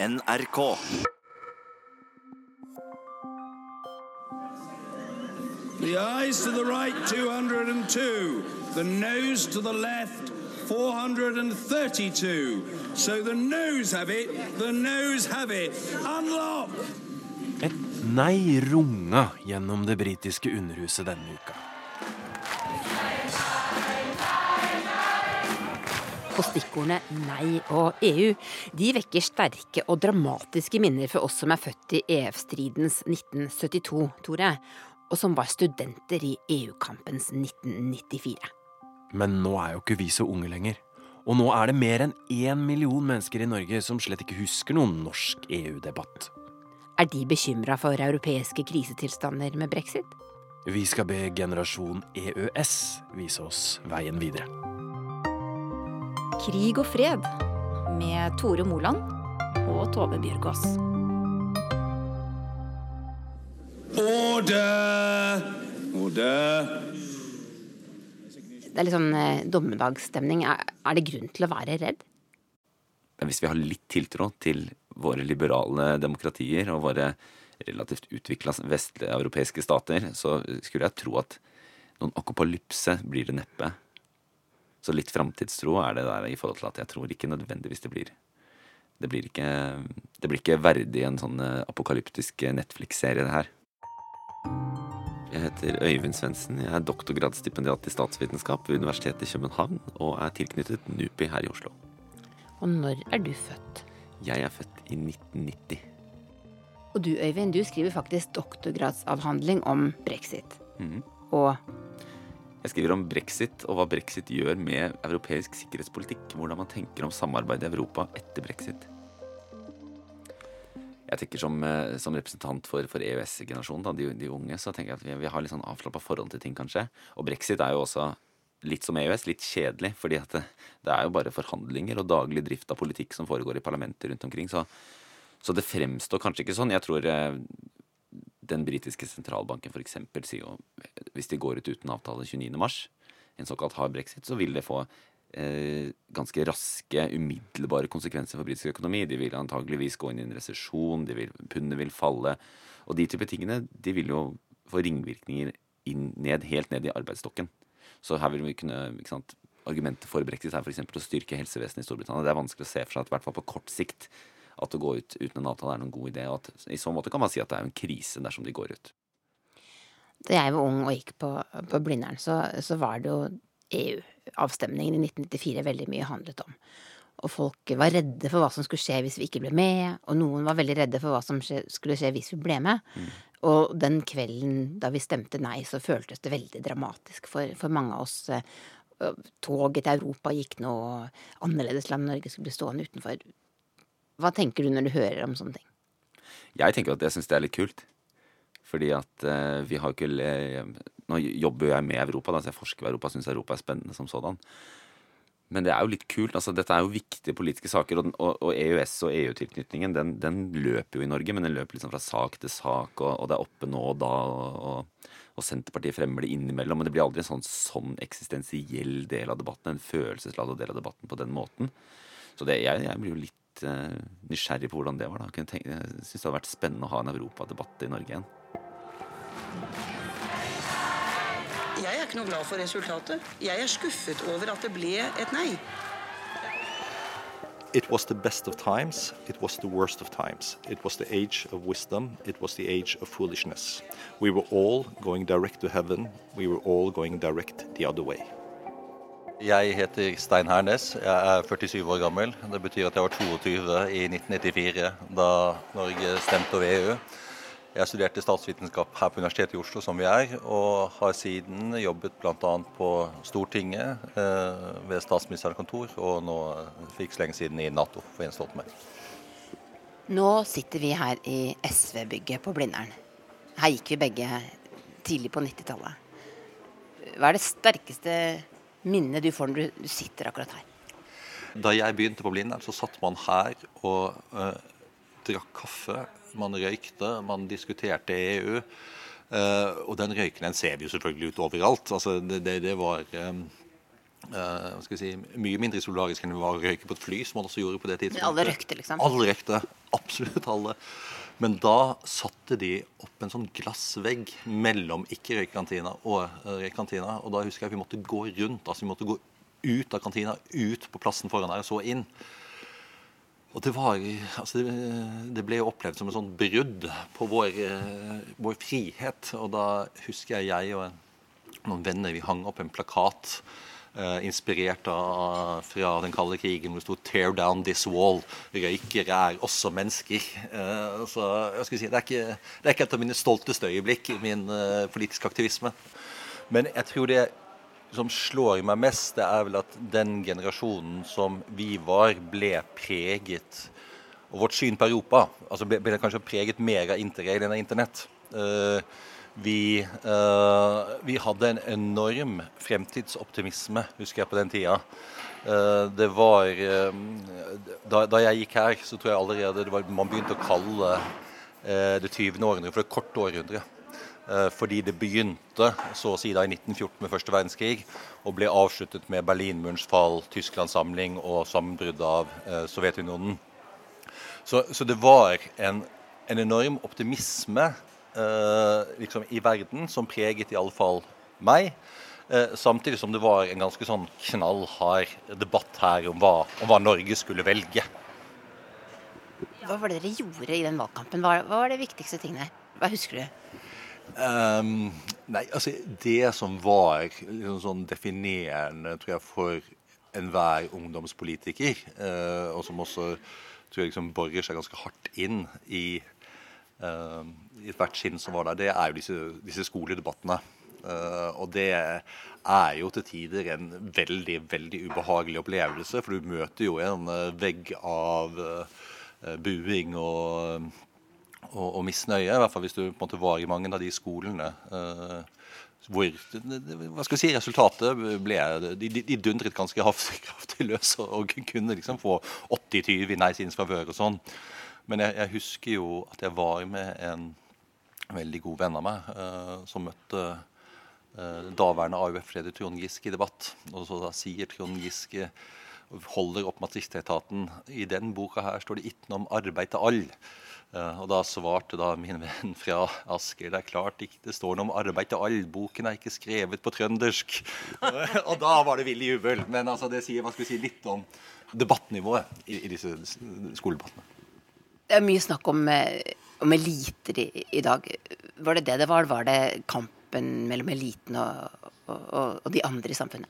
NRK. The eyes to the right, 202. The nose to the left, 432. So the nose have it, the nose have it. Unlock! Et nei runga gjennom det britiske underhuset denne uka. Og stikkordene nei og EU de vekker sterke og dramatiske minner for oss som er født i EF-stridens 1972, Tore, og som var studenter i EU-kampens 1994. Men nå er jo ikke vi så unge lenger. Og nå er det mer enn én million mennesker i Norge som slett ikke husker noen norsk EU-debatt. Er de bekymra for europeiske krisetilstander med brexit? Vi skal be generasjon EØS vise oss veien videre. Krig og fred med Tore Moland og Tove Bjørgaas. Order! Order! Det er litt sånn eh, dommedagsstemning. Er, er det grunn til å være redd? Hvis vi har litt tiltro til våre liberale demokratier og våre relativt utvikla vesteuropeiske stater, så skulle jeg tro at noen akopalypse blir det neppe. Så litt framtidstro er det der i forhold til at jeg tror ikke nødvendigvis det blir. Det blir ikke, det blir ikke verdig en sånn eh, apokalyptisk Netflix-serie, det her. Jeg heter Øyvind Svendsen. Jeg er doktorgradsstipendiat i statsvitenskap ved Universitetet i København og er tilknyttet NUPI her i Oslo. Og når er du født? Jeg er født i 1990. Og du Øyvind, du skriver faktisk doktorgradsavhandling om brexit. Mhm. Og Jeg skriver om brexit og hva brexit gjør med europeisk sikkerhetspolitikk. Hvordan man tenker om samarbeid i Europa etter brexit. Jeg tenker Som, eh, som representant for, for EØS-generasjonen, de, de unge, så tenker jeg at vi, vi har litt sånn avslappa forhold til ting, kanskje. Og brexit er jo også litt som EØS, litt kjedelig. fordi det, det er jo bare forhandlinger og daglig drift av politikk som foregår i parlamenter rundt omkring. Så, så det fremstår kanskje ikke sånn. Jeg tror eh, den britiske sentralbanken f.eks. sier jo hvis de går ut uten avtale 29.3, en såkalt hard brexit, så vil det få eh, ganske raske, umiddelbare konsekvenser for britisk økonomi. De vil antageligvis gå inn i en resesjon, pundet vil falle. Og de type tingene de vil jo få ringvirkninger inn, ned, helt ned i arbeidsstokken. Så her vil vi kunne ikke sant, Argumentet for brexit er f.eks. å styrke helsevesenet i Storbritannia. Det er vanskelig å se for seg at i hvert fall på kort sikt at å gå ut uten en avtale er noen god idé. og at I så måte kan man si at det er en krise dersom de går ut. da jeg var ung og gikk på, på Blindern, så, så var det jo EU-avstemningen i 1994 veldig mye handlet om. Og folk var redde for hva som skulle skje hvis vi ikke ble med, og noen var veldig redde for hva som skje, skulle skje hvis vi ble med. Og den kvelden da vi stemte nei, så føltes det veldig dramatisk for, for mange av oss. eh, Toget til Europa gikk nå, og annerledesland Norge skulle bli stående utenfor. Hva tenker du når du hører om sånne ting? Jeg tenker at jeg syns det er litt kult. Fordi at eh, vi har ikke. Nå jobber jeg med Europa, da, så jeg forsker i Europa, syns Europa er spennende som sådan. Men det er jo litt kult. altså Dette er jo viktige politiske saker. Og, og, og EØS og EU-tilknytningen den, den, løper jo i Norge, men den løper liksom fra sak til sak, og, og det er oppe nå og da. Og, og, Senterpartiet fremmer det innimellom. Men det blir aldri en sånn, sånn eksistensiell del av debatten, en følelsesladet del av debatten på den måten. Så det, jeg, jeg blir jo litt uh, nysgjerrig på hvordan det var. da. Jeg, tenke, jeg syns det hadde vært spennende å ha en europadebatt i Norge igjen. Jeg er ikke noe glad for resultatet. Jeg er skuffet over at det ble et nei. It was the best of times, it was the worst of times. It was the age of wisdom, it was the age of foolishness. We were all going direct to heaven, we were all going direct the other way. Jeg heter Stein Hernes, jeg er 47 år gammel. Det betyr at jeg var 22 i 1994 da Norge stemte over EU. Jeg studerte statsvitenskap her på Universitetet i Oslo, som vi er, og har siden jobbet bl.a. på Stortinget eh, ved statsministerens kontor, og nå fikk så lenge siden i Nato for Jens Stoltenberg. Nå sitter vi her i SV-bygget på Blindern. Her gikk vi begge tidlig på 90-tallet. Hva er det sterkeste minnet du får når du sitter akkurat her? Da jeg begynte på Blindern, så satt man her og eh, drakk kaffe. Man røykte, man diskuterte EU. Eh, og den røyken den ser vi jo selvfølgelig ut overalt. Altså, det, det, det var eh, skal si, mye mindre solidarisk enn det var å røyke på et fly, som man også gjorde på det tidspunktet. Alle røykte, liksom? Alle røykte. Absolutt alle. Men da satte de opp en sånn glassvegg mellom ikke-røykekantina og uh, røykekantina. Og da husker jeg vi måtte gå rundt. altså Vi måtte gå ut av kantina, ut på plassen foran der og så inn. Og det var altså det, det ble opplevd som et sånt brudd på vår, eh, vår frihet. Og da husker jeg jeg og noen venner vi hang opp en plakat eh, inspirert av, fra den kalde krigen hvor det sto 'Tear down this wall'. Røykere er også mennesker. Eh, så jeg skal si, det, er ikke, det er ikke et av mine stolteste øyeblikk i min eh, politiske aktivisme. Men jeg tror det som slår meg mest, det er vel at den generasjonen som vi var, ble preget Og vårt syn på Europa altså ble, ble kanskje preget mer av interrail enn av internett. Uh, vi, uh, vi, hadde en enorm fremtidsoptimisme, husker jeg, på den tida. Uh, det var da, da, jeg gikk her, så tror jeg allerede var, man begynte å kalle det 20. århundre for det korte århundret. Eh, fordi det begynte så å si da i 1914 med første verdenskrig og ble avsluttet med Berlinmurens fall, Tysklands samling og sammenbruddet av eh, Sovjetunionen. Så, så, det var en, en enorm optimisme eh, liksom i verden som preget i alle fall meg. Eh, samtidig som det var en ganske sånn knallhard debatt her om hva, om hva Norge skulle velge. Hva var det dere gjorde i den valgkampen? Hva, hva var det viktigste tingene? Hva husker du? Um, nei, altså Det som var liksom sånn definerende tror jeg, for enhver ungdomspolitiker, uh, og som også tror jeg liksom borer seg ganske hardt inn i, i hvert skinn som var der, det er jo disse, disse skoledebattene. Uh, og det er jo til tider en veldig, veldig ubehagelig opplevelse, for du møter jo en vegg av buing og og, og, misnøye. I hvert fall hvis du på en måte var i mange av de skolene hvor hva skal vi si, resultatet ble De, de, de dundret ganske kraftig løs og, og kunne liksom få 80-20 i nei-sidens favør og sånn. Men jeg, jeg, husker jo at jeg var med en veldig god venn av meg uh, som møtte uh, daværende AUF-leder Trond Giske i debatt. Og så da sier Trond Giske holder opp Maastricht-etaten. I den boka her står det ikke noe om arbeid til alle. Uh, og da svarte da min venn fra Asker det er klart ikke det står noe om arbeid til alle. Boken er ikke skrevet på trøndersk. og da var det vill jubel. Men altså, det sier skal vi si, litt om debattnivået i, i disse skoledebattene. Det er mye snakk om, eh, om eliter i, i, dag. Var det det det var? Var det kampen mellom eliten og, og, og de andre i samfunnet?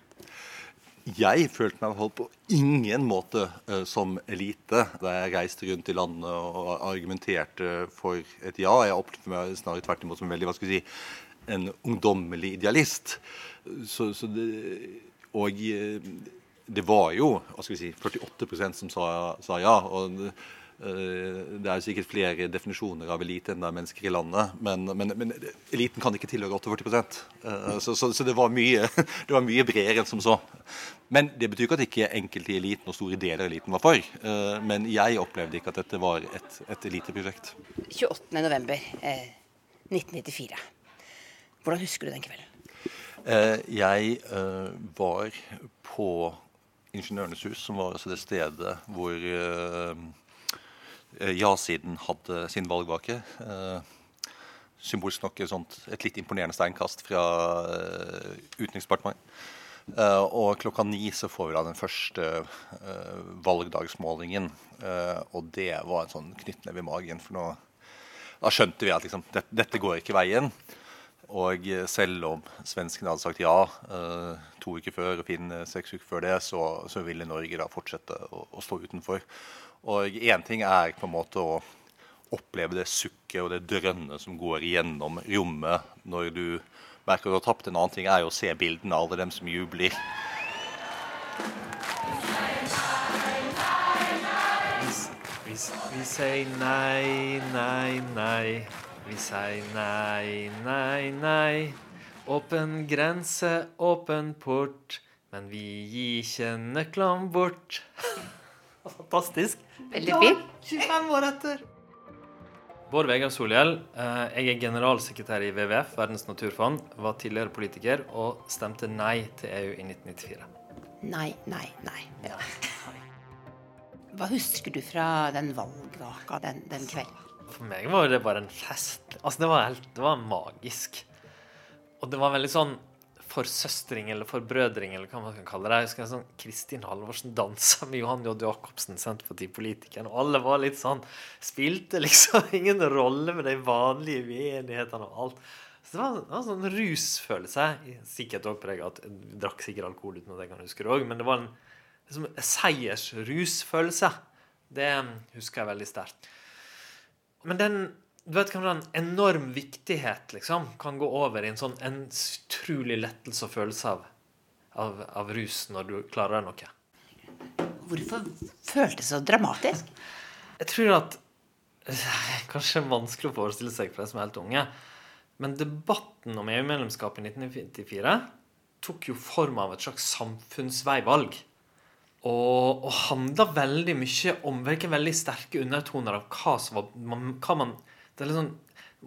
Jeg følte meg på ingen måte uh, som elite da jeg reiste rundt i landet og argumenterte for et ja. Jeg opplevde meg snarere tvert imot som veldig hva skal vi si, en ungdommelig idealist. Så, så det, og eh, det var jo hva skal vi si, 48% som sa, sa ja. og Eh, det er sikkert flere definisjoner av elite enn det er mennesker i landet, men, men, men eliten kan ikke tilhøre 48 eh, Så, så, så det, var mye, det, var mye, bredere enn som så. Men det betyr ikke at ikke enkelte i eliten og store deler av eliten var for. Eh, men jeg opplevde ikke at dette var et, et eliteprosjekt. 28.11.1994. Hvordan husker du den kvelden? Jeg var på Ingeniørenes hus, som var altså det stedet hvor Eh, ja-siden hadde sin valgvake. Eh, symbolsk nok sånt, et litt imponerende steinkast fra uh, Utenriksdepartementet. Og klokka ni så får vi da den første valgdagsmålingen. Og det var en sånn knyttneve i magen. For nå da skjønte vi at liksom, dette, dette går ikke veien. Og selv om svenskene hadde sagt ja to uker før og Finn seks uker før det, så, så ville Norge da fortsette å, å stå utenfor. Og én ting er på en måte å oppleve det sukket og det drønnet som går gjennom rommet når du merker du har tapt. En annen ting er jo å se bildene av alle dem som jubler. Vi, vi sier nei, nei, nei. Vi sier nei, nei, nei. Åpen grense, åpen port. Men vi gir ikke nøklene bort. Fantastisk. Veldig fint. 25 år etter. Bård Vegar Solhjell, eh, jeg er generalsekretær i WWF, Verdens naturfond, var tidligere politiker og stemte nei til EU i 1994. Nei, nei, nei. Ja. Hva husker du fra den valgvaka den, den kvelden? For meg var det bare en fest. Altså, det var helt Det var magisk. Og det var veldig sånn forsøstring eller forbrødring, eller hva man kan kalle det. Jeg husker sånn Kristin Halvorsen dansa med Johan J. Jacobsen, Senterpartipolitikeren, og alle var litt sånn Spilte liksom ingen rolle med de vanlige uenighetene og alt. Så det var, det var en sånn rusfølelse. Sikkert òg prega at jeg drakk sikkert alkohol uten at jeg kan huske det òg, men det var en liksom, seiersrusfølelse. Det husker jeg veldig sterkt. Men den du vet kanskje en enorm viktighet liksom, kan gå over i en sånn en utrolig lettelse og følelse av, av, av rus når du klarer noe. Hvorfor føltes det så dramatisk? Jeg tror at Kanskje vanskelig å forestille seg for de som er helt unge. Men debatten om EU-medlemskap i 1994 tok jo form av et slags samfunnsveivalg. Og, og handla veldig mye om veldig sterke undertoner av hva, som var, man, hva man det er litt sånn,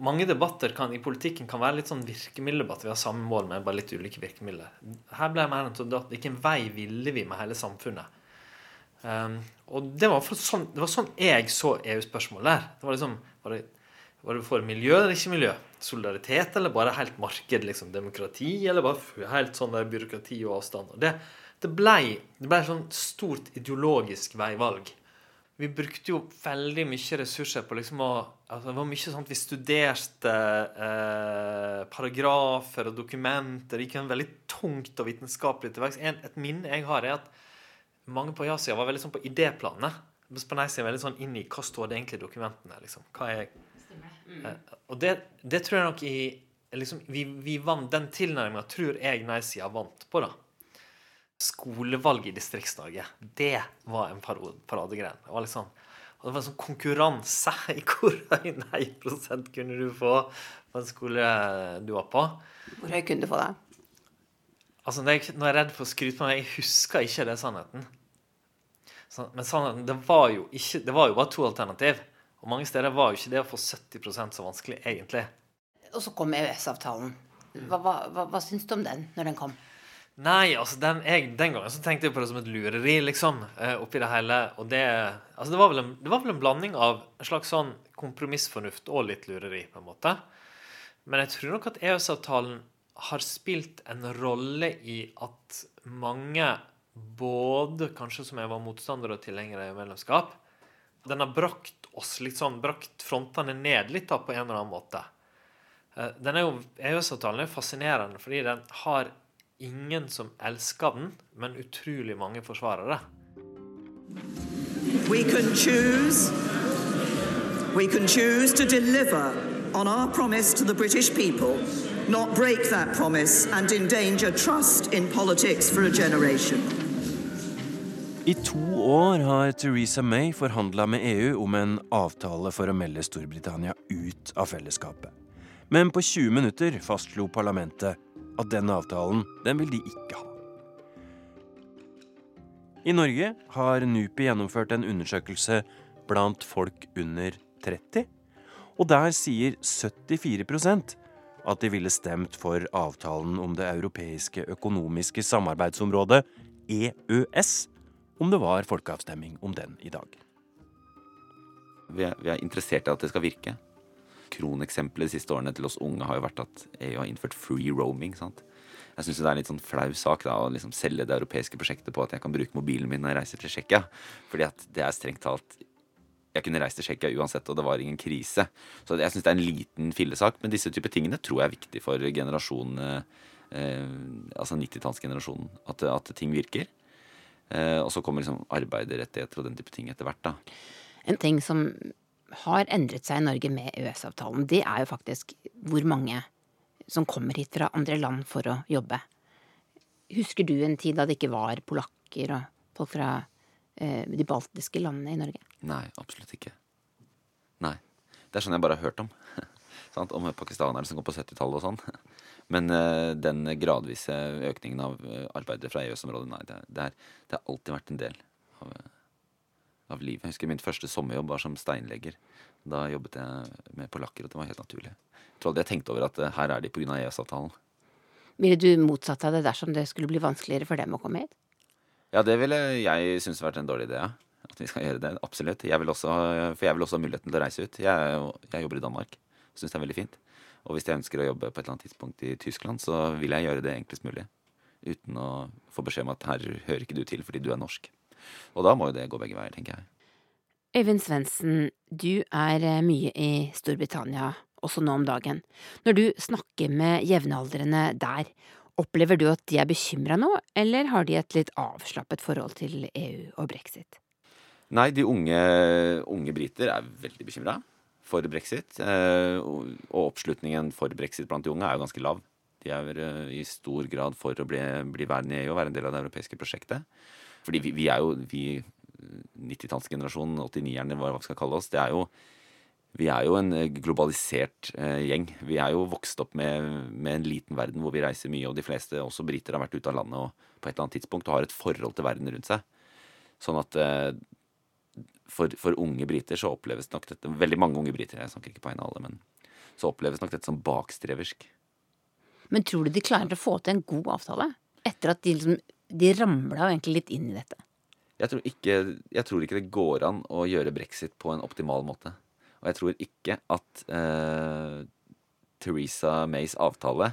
mange debatter kan, i politikken kan være litt sånn virkemiddeldebatt. Vi har samme mål, med bare litt ulike virkemidler. Her ble jeg mer en sånn hvilken vei ville vi med hele samfunnet. Um, og det var, sånn, det var, sånn, jeg så EU-spørsmål der. Det var liksom var det, var det for miljø eller ikke miljø? Solidaritet eller bare helt marked? liksom Demokrati eller bare helt sånn der byråkrati og avstand? Og det, det ble, det ble sånn stort ideologisk veivalg vi brukte jo veldig mye ressurser på liksom å altså Det var mye sånn at vi studerte eh, paragrafer og dokumenter. Det gikk en veldig tungt og vitenskapelig til verks. Et minne jeg har, er at mange på ja-sida var veldig sånn på idéplanet. På nei-sida veldig sånn inn i hva står det egentlig i dokumentene. liksom. Hva er mm. eh, Og det, det, tror jeg nok i liksom, vi, vi vant Den tilnærminga tror jeg nei-sida vant på, da skolevalg i Distrikts-Norge, det var en paradegren. Det var liksom og det var en sånn konkurranse i hvor høy nei-prosent kunne du få på en skole du var på. Hvor høy kunne du få det? Altså, Nå er jeg redd for å skryte på meg, jeg husker ikke det sannheten. Så, men sannheten, det var jo ikke, det var jo bare to alternativ. Og mange steder var jo ikke det å få 70% så vanskelig, egentlig. Og så kom EØS-avtalen. Hva, hva, hva, hva syns du om den når den kom? Nei, altså den, jeg, den, gangen så tenkte jeg på det som et lureri, liksom. Uh, oppi det hele. Og det Altså, det var, en, det var, vel en, blanding av en slags sånn kompromissfornuft og litt lureri, på en måte. Men jeg tror nok at EØS-avtalen har spilt en rolle i at mange, både kanskje som jeg var motstander og tilhenger av medlemskap, den har brakt oss litt sånn, brakt frontene ned litt da, på en eller annen måte. Uh, den er jo, EØS-avtalen er fascinerende fordi den har ingen som elsker den, men utrolig mange forsvarere. We can choose. We can choose to deliver on our promise to the British people, not break that promise and endanger trust in politics for a generation. I to år har Theresa May forhandla med EU om en avtale for å melde Storbritannia ut av fellesskapet. Men på 20 minutter fastslo parlamentet at den avtalen, den vil de ikke ha. I Norge har NUPI gjennomført en undersøkelse blant folk under 30, og der sier 74% at de ville stemt for avtalen om det europeiske økonomiske samarbeidsområdet, EØS, om det var folkeavstemning om den i dag. Vi er, vi er interessert i at det skal virke kroneksempelet de siste årene til oss unge har jo vært at EU har innført free roaming. sant? Jeg syns det er en litt sånn flau sak da, å liksom selge det europeiske prosjektet på at jeg kan bruke mobilen min når jeg reiser til Tsjekkia. Fordi at det er strengt talt Jeg kunne reist til Tsjekkia uansett, og det var ingen krise. Så jeg syns det er en liten fillesak. Men disse type tingene tror jeg er viktig for generasjonen eh, Altså 90-tallsgenerasjonen. At, at, ting virker. Eh, og så kommer liksom arbeiderrettigheter og den type ting etter hvert, da. En ting som har endret seg i Norge med EØS-avtalen, det er jo faktisk hvor mange som kommer hit fra andre land for å jobbe. Husker du en tid da det ikke var polakker og folk fra eh, de baltiske landene i Norge? Nei, absolutt ikke. Nei. Det er sånn jeg bare har hørt om. om pakistanere som går på 70-tallet og sånn. Men eh, den gradvise økningen av uh, arbeidere fra EØS-området, nei, det, det, er, det, har alltid vært en del av uh, av livet. Jeg husker min første sommerjobb var som steinlegger. Da jobbet jeg med polakker, og det var helt naturlig. Jeg tror aldri jeg tenkte over at uh, her er de pga. EØS-avtalen. Ville du motsatt deg det dersom det skulle bli vanskeligere for dem å komme hit? Ja, det ville jeg synes vært en dårlig idé. Ja. At vi skal gjøre det. Absolutt. Jeg vil også, for jeg vil også ha muligheten til å reise ut. Jeg, jeg jobber i Danmark. Syns det er veldig fint. Og hvis jeg ønsker å jobbe på et eller annet tidspunkt i Tyskland, så vil jeg gjøre det enklest mulig. Uten å få beskjed om at her hører ikke du til fordi du er norsk. Og da må jo det gå begge veier, tenker jeg. Øyvind Svendsen, du er eh, mye i Storbritannia, også nå om dagen. Når du snakker med jevnaldrende der, opplever du at de er bekymra nå, eller har de et litt avslappet forhold til EU og brexit? Nei, de unge, unge briter er veldig bekymra for brexit. eh, Og oppslutningen for brexit blant de unge er jo ganske lav. De er eh, i stor grad for å bli, bli værende i EU og være en del av det europeiske prosjektet. Fordi vi, vi er jo vi 90-tallsgenerasjonen, 89-erne, hva vi skal kalle oss, det er jo vi er jo en eh, globalisert eh, gjeng. Vi er jo vokst opp med, med en liten verden hvor vi reiser mye, og de fleste, også briter, har vært ute av landet og på et eller annet tidspunkt og har et forhold til verden rundt seg. Sånn at eh, for, for unge briter så oppleves nok dette Veldig mange unge briter, jeg snakker ikke på vegne av alle, men så oppleves nok dette som bakstreversk. Men tror du de klarer å få til en god avtale? Etter at de liksom De ramla egentlig litt inn i dette. Jeg tror, ikke, jeg tror ikke det går an å gjøre brexit på en optimal måte. Og jeg tror ikke at eh, Theresa Mays avtale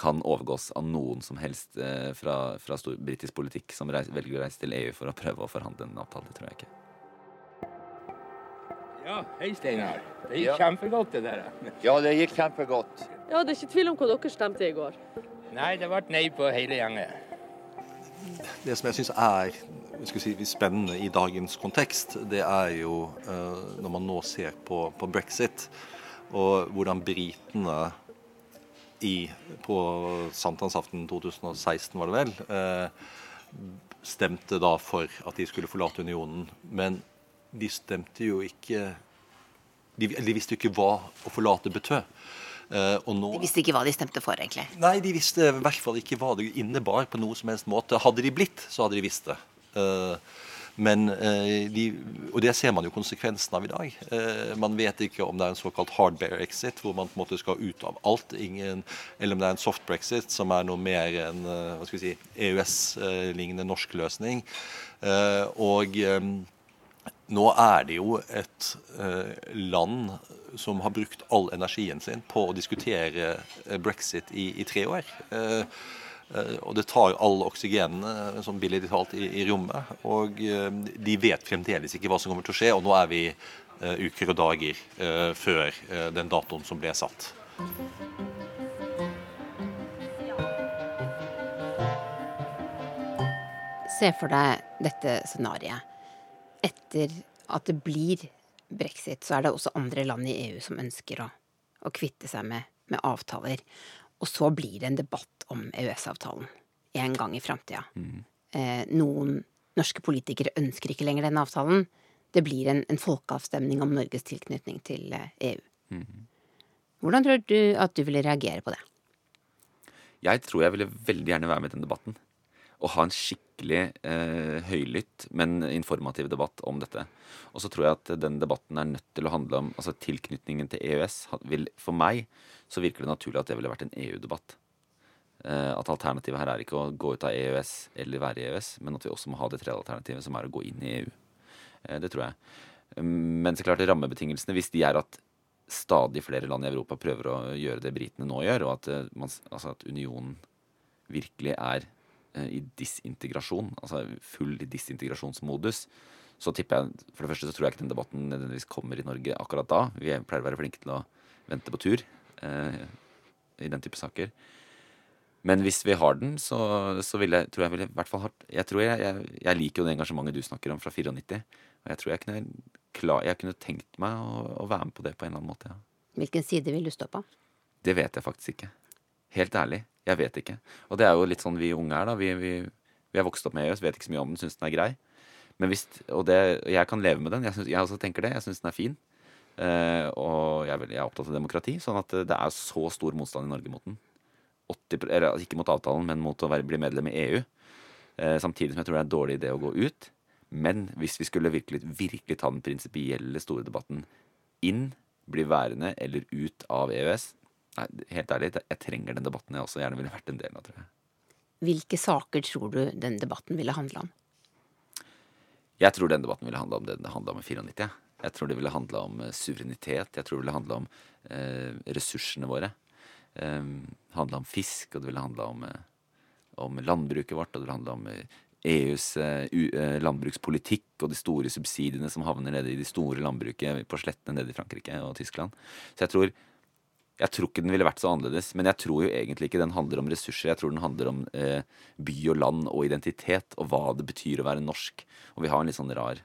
kan overgås av noen som helst eh, fra, fra stor britisk politikk som reis, velger å reise til EU for å prøve å forhandle en avtale. Det tror jeg ikke. Ja, hei Steinar. Det gikk Ja. kjempegodt det der. Ja, det gikk kjempegodt. Ja, det er ikke tvil om hva dere stemte i går. Nei, det ble nei på hele gjengen. Det som jeg syns er si, spennende i dagens kontekst, det er jo eh, når man nå ser på, på brexit, og hvordan britene i, på sankthansaften 2016, var det vel, eh, stemte da for at de skulle forlate unionen. Men de stemte jo ikke De, de visste jo ikke hva å forlate betød. Eh, nå De visste ikke hva de stemte for, egentlig. Nei, de visste i hvert fall ikke hva det innebar på noe som helst måte. Hadde de blitt, så hadde de visst det. Eh, men eh, de, Og det ser man jo konsekvensen av i dag. Man vet ikke om det er en såkalt hard bear exit, hvor man på en måte skal ut av alt, ingen, eller om det er en soft brexit, som er noe mer enn hva skal vi si, EØS-lignende norsk løsning. Og nå er det jo et eh, land som har brukt all energien sin på å diskutere eh, brexit i, i tre år. Eh, og det tar all oksygenet, som billig talt, i, i rommet. Og de vet fremdeles ikke hva som kommer til å skje, og nå er vi uker og dager før den datoen som ble satt. Se for deg dette scenarioet. Etter at det blir brexit, så er det også andre land i EU som ønsker å, å kvitte seg med, med avtaler. Og så blir det en debatt om EØS-avtalen en gang i framtida. Eh, noen norske politikere ønsker ikke lenger den avtalen. Det blir en, en folkeavstemning om Norges tilknytning til EU. EU. Hvordan tror du at du ville reagere på det? Jeg tror jeg ville veldig gjerne være med i den debatten. Og ha en skikkelig eh, høylytt, men informativ debatt om dette. Og så tror jeg at den debatten er nødt til å handle om altså tilknytningen til EØS. Vil, for meg så virker det naturlig at det ville vært en EU-debatt. Eh, at alternativet her er ikke å gå ut av EØS eller være i EØS, men at vi også må ha det tredje alternativet, som er å gå inn i EU. Eh, det tror jeg. Men så klart rammebetingelsene, hvis de er at stadig flere land i Europa prøver å gjøre det britene nå gjør, og at, eh, man, altså at unionen virkelig er i disintegrasjon, altså full disintegrasjonsmodus, så tipper jeg For det første så tror jeg ikke den debatten nødvendigvis kommer i Norge akkurat da. Vi pleier å være flinke til å vente på tur eh, i den type saker. Men hvis vi har den, så, så vil jeg, tror jeg vil i hvert fall hardt Jeg tror jeg, jeg, jeg liker jo det engasjementet du snakker om fra 94. Og jeg tror jeg kunne, klar, jeg kunne tenkt meg å, å være med på det på en eller annen måte. ja. Hvilken side vil du stå på? Det vet jeg faktisk ikke. Helt ærlig. Jeg vet ikke. Og det er jo litt sånn vi unge er, da. Vi, vi, vi er vokst opp med EØS, vet ikke så mye om den, syns den er grei. Men hvis, og det, jeg kan leve med den. Jeg, synes, jeg også tenker det. Jeg syns den er fin. Uh, og jeg er, jeg er opptatt av demokrati, sånn at det er så stor motstand i Norge mot den. 80, eller, altså ikke mot avtalen, men mot å være, bli medlem i EU. Uh, samtidig som jeg tror det er en dårlig idé å gå ut. Men hvis vi skulle virkelig, virkelig ta den prinsipielle store debatten inn, bli værende eller ut av EØS Nei, helt ærlig, jeg trenger den debatten jeg også gjerne ville vært en del av, tror jeg. Hvilke saker tror du den debatten ville handle om? Jeg tror den debatten ville handle om det det handla om i 94. Jeg tror det ville handla om eh, suverenitet. Jeg tror det ville handla om eh, ressursene våre. Eh, handla om fisk, og det ville handla om, eh, om landbruket vårt, og det ville handla om eh, EUs eh, u- eh, landbrukspolitikk og de store subsidiene som havner nede i de store landbruket på slettene nede i Frankrike og Tyskland. Så jeg tror jeg tror ikke den ville vært så annerledes, men jeg tror jo egentlig ikke den handler om ressurser. Jeg tror den handler om eh, by og land og identitet, og hva det betyr å være norsk. Og vi har en litt sånn rar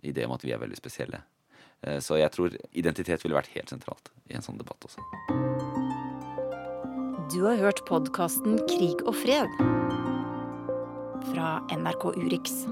idé om at vi er veldig spesielle. Eh, så jeg tror identitet ville vært helt sentralt i en sånn debatt også. Du har hørt podkasten Krig og fred fra NRK Urix.